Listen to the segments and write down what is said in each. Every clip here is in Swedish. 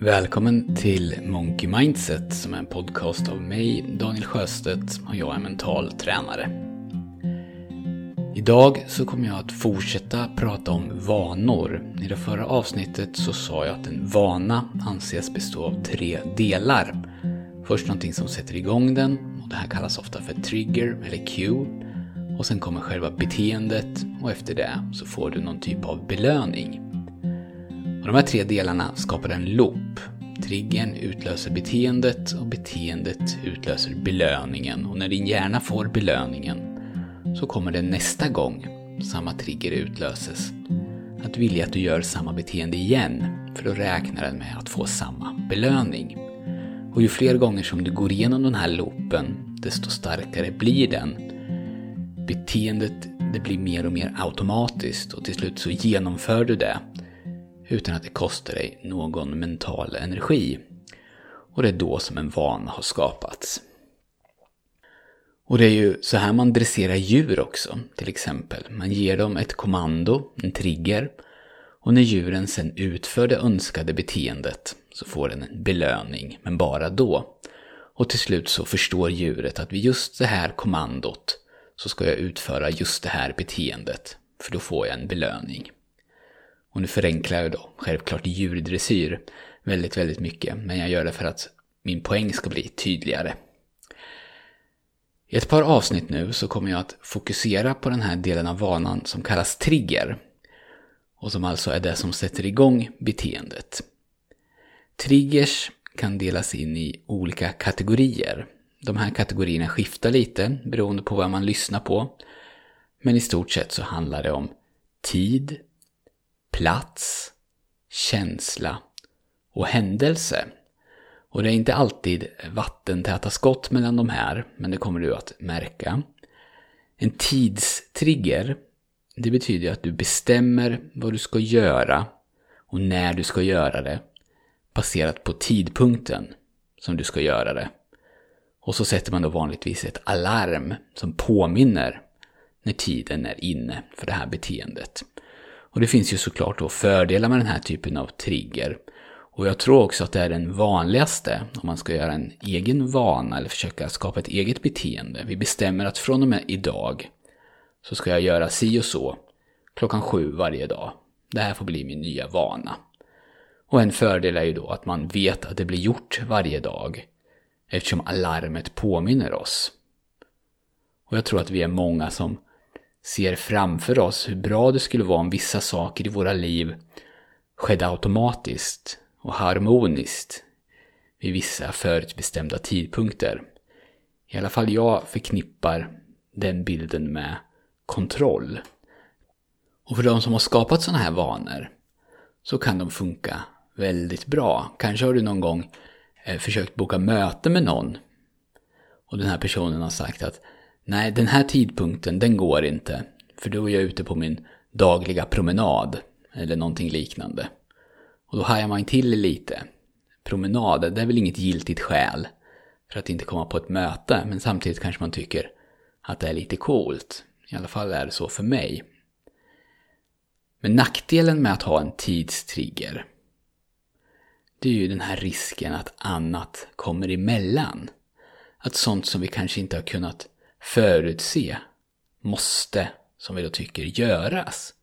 Välkommen till Monkey Mindset som är en podcast av mig, Daniel Sjöstedt och jag är mental tränare. Idag så kommer jag att fortsätta prata om vanor. I det förra avsnittet så sa jag att en vana anses bestå av tre delar. Först någonting som sätter igång den och det här kallas ofta för trigger eller cue. Och sen kommer själva beteendet och efter det så får du någon typ av belöning. Och de här tre delarna skapar en loop. Triggern utlöser beteendet och beteendet utlöser belöningen. Och när din hjärna får belöningen så kommer det nästa gång samma trigger utlöses att vilja att du gör samma beteende igen. För då räknar den med att få samma belöning. Och ju fler gånger som du går igenom den här loopen, desto starkare blir den. Beteendet det blir mer och mer automatiskt och till slut så genomför du det utan att det kostar dig någon mental energi. Och det är då som en vana har skapats. Och det är ju så här man dresserar djur också, till exempel. Man ger dem ett kommando, en trigger, och när djuren sen utför det önskade beteendet så får den en belöning, men bara då. Och till slut så förstår djuret att vid just det här kommandot så ska jag utföra just det här beteendet, för då får jag en belöning. Och nu förenklar jag då självklart djurdressyr väldigt, väldigt mycket. Men jag gör det för att min poäng ska bli tydligare. I ett par avsnitt nu så kommer jag att fokusera på den här delen av vanan som kallas trigger. Och som alltså är det som sätter igång beteendet. Triggers kan delas in i olika kategorier. De här kategorierna skiftar lite beroende på vad man lyssnar på. Men i stort sett så handlar det om tid, plats, känsla och händelse. Och det är inte alltid vattentäta skott mellan de här, men det kommer du att märka. En tidstrigger, det betyder att du bestämmer vad du ska göra och när du ska göra det baserat på tidpunkten som du ska göra det. Och så sätter man då vanligtvis ett alarm som påminner när tiden är inne för det här beteendet. Och det finns ju såklart då fördelar med den här typen av trigger. Och jag tror också att det är den vanligaste om man ska göra en egen vana eller försöka skapa ett eget beteende. Vi bestämmer att från och med idag så ska jag göra si och så klockan sju varje dag. Det här får bli min nya vana. Och en fördel är ju då att man vet att det blir gjort varje dag eftersom alarmet påminner oss. Och jag tror att vi är många som ser framför oss hur bra det skulle vara om vissa saker i våra liv skedde automatiskt och harmoniskt vid vissa förutbestämda tidpunkter. I alla fall jag förknippar den bilden med kontroll. Och för de som har skapat sådana här vanor så kan de funka väldigt bra. Kanske har du någon gång eh, försökt boka möte med någon och den här personen har sagt att Nej, den här tidpunkten, den går inte. För då är jag ute på min dagliga promenad. Eller någonting liknande. Och då hajar man till lite. Promenad, det är väl inget giltigt skäl för att inte komma på ett möte. Men samtidigt kanske man tycker att det är lite coolt. I alla fall är det så för mig. Men nackdelen med att ha en tidstrigger. Det är ju den här risken att annat kommer emellan. Att sånt som vi kanske inte har kunnat förutse måste, som vi då tycker, göras.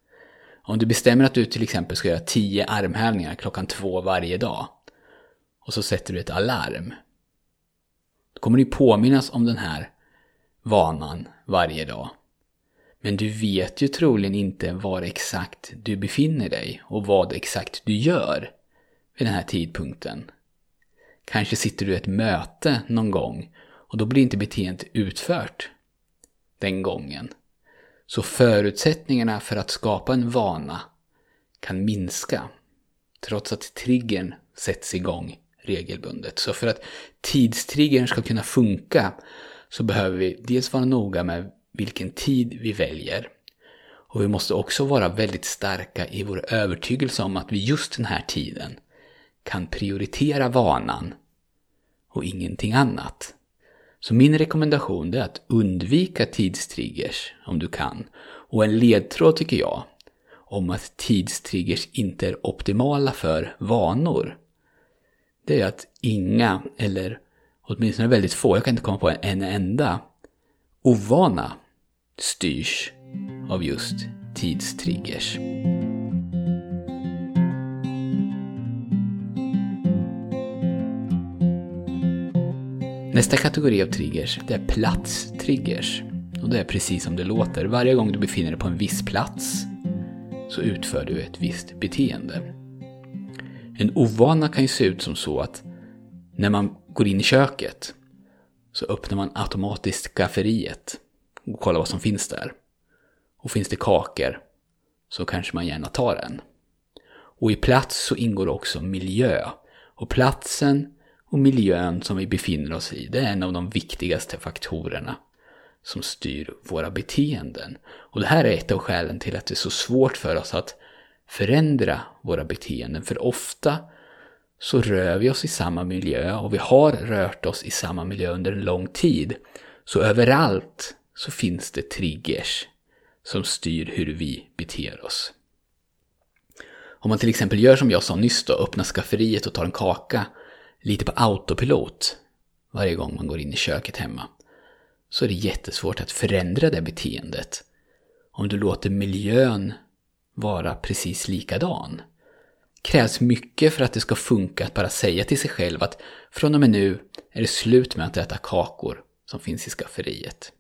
Om du bestämmer att du till exempel ska göra 10 armhävningar klockan två varje dag och så sätter du ett alarm. Då kommer du påminnas om den här vanan varje dag. Men du vet ju troligen inte var exakt du befinner dig och vad exakt du gör vid den här tidpunkten. Kanske sitter du i ett möte någon gång och då blir inte beteendet utfört den gången. Så förutsättningarna för att skapa en vana kan minska trots att triggern sätts igång regelbundet. Så för att tidstriggern ska kunna funka så behöver vi dels vara noga med vilken tid vi väljer. Och vi måste också vara väldigt starka i vår övertygelse om att vi just den här tiden kan prioritera vanan och ingenting annat. Så min rekommendation är att undvika tidstriggers om du kan. Och en ledtråd tycker jag om att tidstriggers inte är optimala för vanor. det är att inga, eller åtminstone väldigt få, jag kan inte komma på en enda, ovana styrs av just tidstriggers. Nästa kategori av triggers, det är platstriggers. Och det är precis som det låter. Varje gång du befinner dig på en viss plats så utför du ett visst beteende. En ovana kan ju se ut som så att när man går in i köket så öppnar man automatiskt skafferiet och kollar vad som finns där. Och finns det kakor så kanske man gärna tar en. Och i plats så ingår också miljö. Och platsen och miljön som vi befinner oss i, det är en av de viktigaste faktorerna som styr våra beteenden. Och det här är ett av skälen till att det är så svårt för oss att förändra våra beteenden. För ofta så rör vi oss i samma miljö och vi har rört oss i samma miljö under en lång tid. Så överallt så finns det triggers som styr hur vi beter oss. Om man till exempel gör som jag sa nyss då, öppnar skafferiet och tar en kaka lite på autopilot varje gång man går in i köket hemma, så är det jättesvårt att förändra det beteendet om du låter miljön vara precis likadan. krävs mycket för att det ska funka att bara säga till sig själv att från och med nu är det slut med att äta kakor som finns i skafferiet.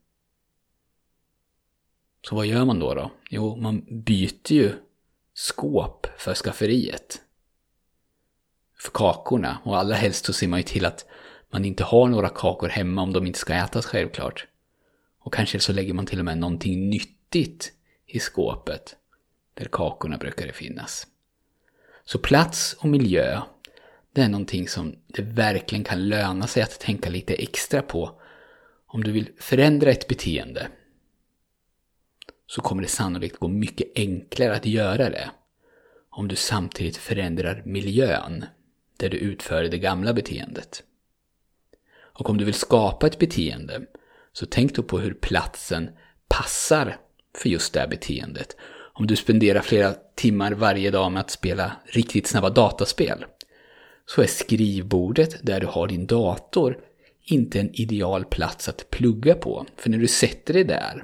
Så vad gör man då då? Jo, man byter ju skåp för skafferiet. För kakorna. Och allra helst så ser man ju till att man inte har några kakor hemma om de inte ska ätas självklart. Och kanske så lägger man till och med någonting nyttigt i skåpet. Där kakorna brukar det finnas. Så plats och miljö, det är någonting som det verkligen kan löna sig att tänka lite extra på om du vill förändra ett beteende så kommer det sannolikt gå mycket enklare att göra det om du samtidigt förändrar miljön där du utför det gamla beteendet. Och om du vill skapa ett beteende så tänk då på hur platsen passar för just det beteendet. Om du spenderar flera timmar varje dag med att spela riktigt snabba dataspel så är skrivbordet där du har din dator inte en ideal plats att plugga på. För när du sätter dig där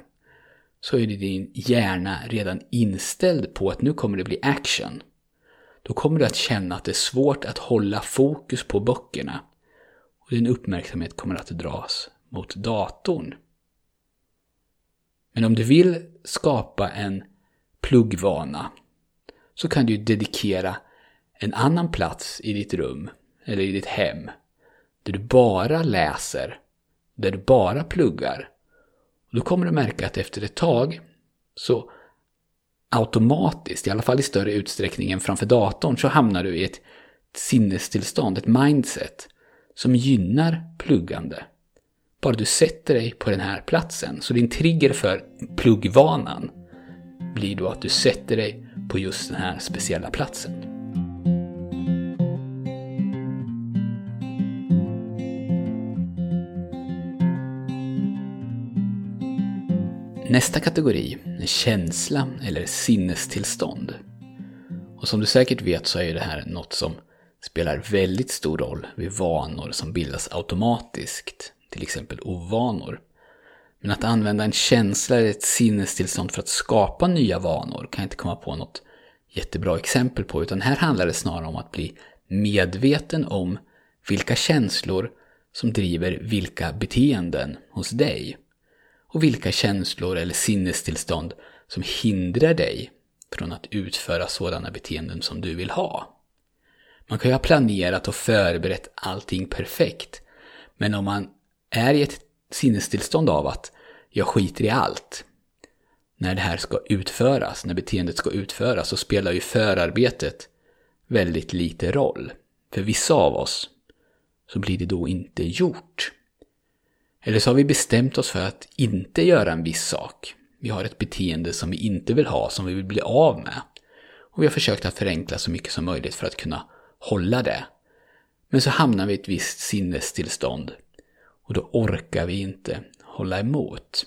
så är din hjärna redan inställd på att nu kommer det bli action. Då kommer du att känna att det är svårt att hålla fokus på böckerna och din uppmärksamhet kommer att dras mot datorn. Men om du vill skapa en pluggvana så kan du dedikera en annan plats i ditt rum eller i ditt hem där du bara läser, där du bara pluggar och då kommer du märka att efter ett tag så automatiskt, i alla fall i större utsträckning än framför datorn, så hamnar du i ett sinnestillstånd, ett mindset som gynnar pluggande. Bara du sätter dig på den här platsen. Så din trigger för pluggvanan blir då att du sätter dig på just den här speciella platsen. Nästa kategori är känsla eller sinnestillstånd. Och som du säkert vet så är det här något som spelar väldigt stor roll vid vanor som bildas automatiskt, till exempel ovanor. Men att använda en känsla eller ett sinnestillstånd för att skapa nya vanor kan jag inte komma på något jättebra exempel på, utan här handlar det snarare om att bli medveten om vilka känslor som driver vilka beteenden hos dig och vilka känslor eller sinnestillstånd som hindrar dig från att utföra sådana beteenden som du vill ha. Man kan ju ha planerat och förberett allting perfekt, men om man är i ett sinnestillstånd av att jag skiter i allt, när det här ska utföras, när beteendet ska utföras, så spelar ju förarbetet väldigt lite roll. För vissa av oss så blir det då inte gjort. Eller så har vi bestämt oss för att inte göra en viss sak. Vi har ett beteende som vi inte vill ha, som vi vill bli av med. Och vi har försökt att förenkla så mycket som möjligt för att kunna hålla det. Men så hamnar vi i ett visst sinnestillstånd. Och då orkar vi inte hålla emot.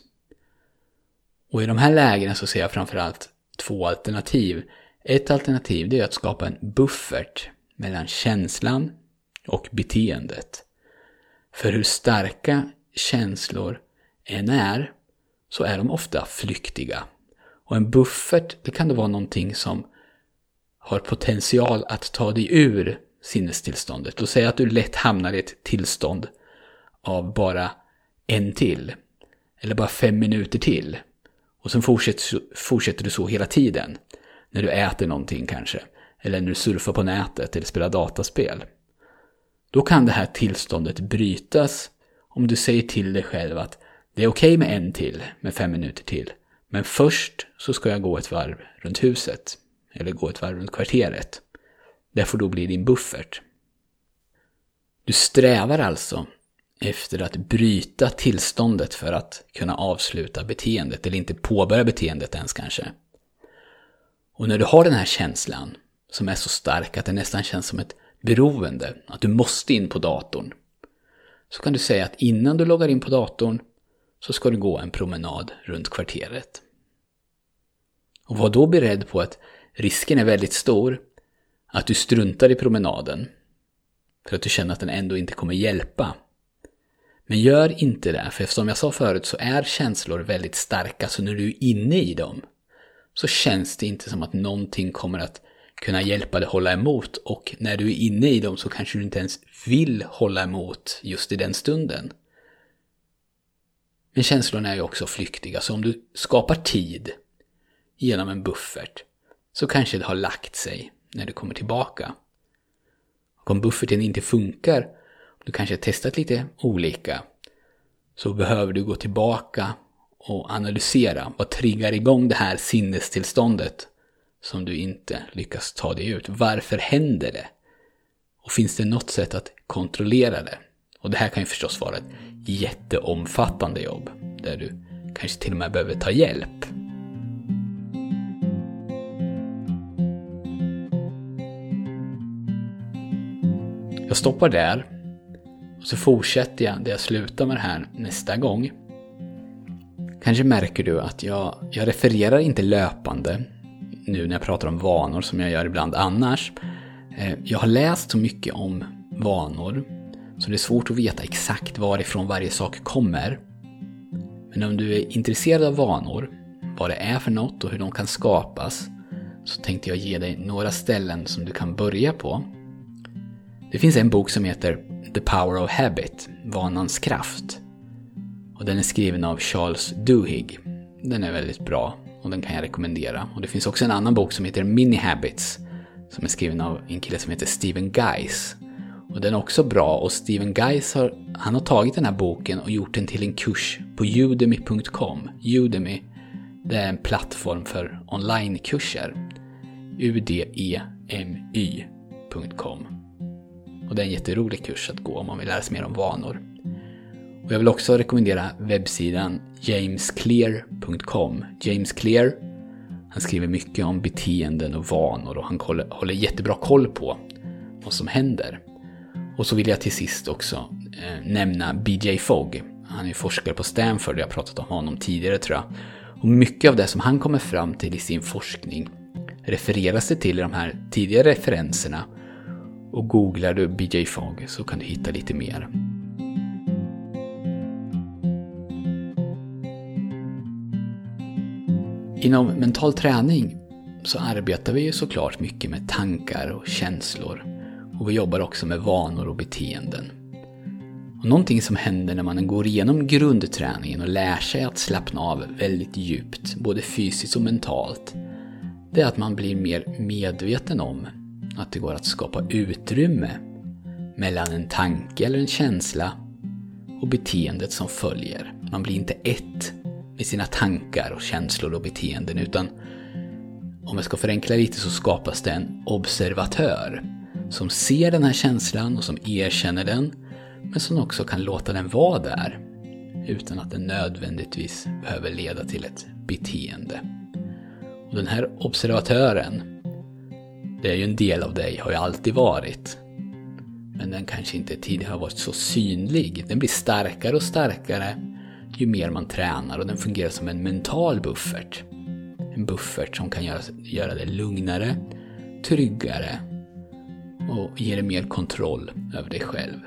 Och i de här lägena så ser jag framförallt två alternativ. Ett alternativ det är att skapa en buffert mellan känslan, och beteendet. För hur starka känslor än är, så är de ofta flyktiga. Och en buffert, det kan då vara någonting som har potential att ta dig ur sinnestillståndet. Låt säga att du lätt hamnar i ett tillstånd av bara en till. Eller bara fem minuter till. Och sen fortsätter, fortsätter du så hela tiden. När du äter någonting kanske. Eller när du surfar på nätet eller spelar dataspel. Då kan det här tillståndet brytas om du säger till dig själv att det är okej okay med en till, med fem minuter till. Men först så ska jag gå ett varv runt huset. Eller gå ett varv runt kvarteret. Det får då bli din buffert. Du strävar alltså efter att bryta tillståndet för att kunna avsluta beteendet, eller inte påbörja beteendet ens kanske. Och när du har den här känslan, som är så stark att det nästan känns som ett beroende, att du måste in på datorn, så kan du säga att innan du loggar in på datorn så ska du gå en promenad runt kvarteret. Och var då beredd på att risken är väldigt stor att du struntar i promenaden för att du känner att den ändå inte kommer hjälpa. Men gör inte det, för som jag sa förut så är känslor väldigt starka, så när du är inne i dem så känns det inte som att någonting kommer att kunna hjälpa dig hålla emot och när du är inne i dem så kanske du inte ens vill hålla emot just i den stunden. Men känslorna är ju också flyktiga, så om du skapar tid genom en buffert så kanske det har lagt sig när du kommer tillbaka. Och om bufferten inte funkar, du kanske har testat lite olika, så behöver du gå tillbaka och analysera vad triggar igång det här sinnestillståndet som du inte lyckas ta dig ut. Varför händer det? Och finns det något sätt att kontrollera det? Och det här kan ju förstås vara ett jätteomfattande jobb där du kanske till och med behöver ta hjälp. Jag stoppar där och så fortsätter jag där jag slutar med det här nästa gång. Kanske märker du att jag, jag refererar inte löpande nu när jag pratar om vanor som jag gör ibland annars. Eh, jag har läst så mycket om vanor så det är svårt att veta exakt varifrån varje sak kommer. Men om du är intresserad av vanor, vad det är för något och hur de kan skapas, så tänkte jag ge dig några ställen som du kan börja på. Det finns en bok som heter The Power of Habit, Vanans kraft. Och den är skriven av Charles Duhigg. Den är väldigt bra och den kan jag rekommendera. Och det finns också en annan bok som heter Mini Habits som är skriven av en kille som heter Steven Geis. Och den är också bra och Steven Geis har, han har tagit den här boken och gjort den till en kurs på udemy.com. Udemy, det är en plattform för onlinekurser. U-D-E-M-Y.com. Och det är en jätterolig kurs att gå om man vill lära sig mer om vanor. Och jag vill också rekommendera webbsidan jamesclear.com. James Clear, han skriver mycket om beteenden och vanor och han håller, jättebra koll på vad som händer. Och så vill jag till sist också eh, nämna BJ Fogg. Han är forskare på Stanford, jag har pratat om honom tidigare tror jag. Och mycket av det som han kommer fram till i sin forskning refereras det till i de här tidigare referenserna. Och googlar du BJ Fogg så kan du hitta lite mer. Inom mental träning så arbetar vi ju såklart mycket med tankar och känslor. Och vi jobbar också med vanor och beteenden. Och någonting som händer när man går igenom grundträningen och lär sig att slappna av väldigt djupt, både fysiskt och mentalt, det är att man blir mer medveten om att det går att skapa utrymme mellan en tanke eller en känsla och beteendet som följer. Man blir inte ett med sina tankar och känslor och beteenden utan om jag ska förenkla lite så skapas det en observatör som ser den här känslan och som erkänner den men som också kan låta den vara där utan att den nödvändigtvis behöver leda till ett beteende. Och den här observatören, det är ju en del av dig, har ju alltid varit. Men den kanske inte tidigare har varit så synlig. Den blir starkare och starkare ju mer man tränar och den fungerar som en mental buffert. En buffert som kan göra, göra det lugnare, tryggare och ge dig mer kontroll över dig själv.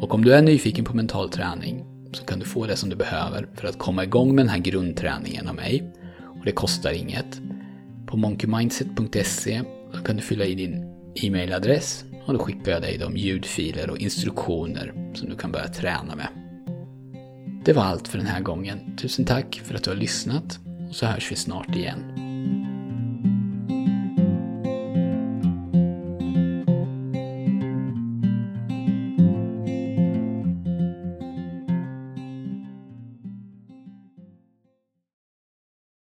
Och om du är nyfiken på mental träning så kan du få det som du behöver för att komma igång med den här grundträningen av mig. Och det kostar inget. På monkeymindset.se kan du fylla i din e-mailadress och då skickar jag dig de ljudfiler och instruktioner som du kan börja träna med. Det var allt för den här gången. Tusen tack för att du har lyssnat och så hörs vi snart igen.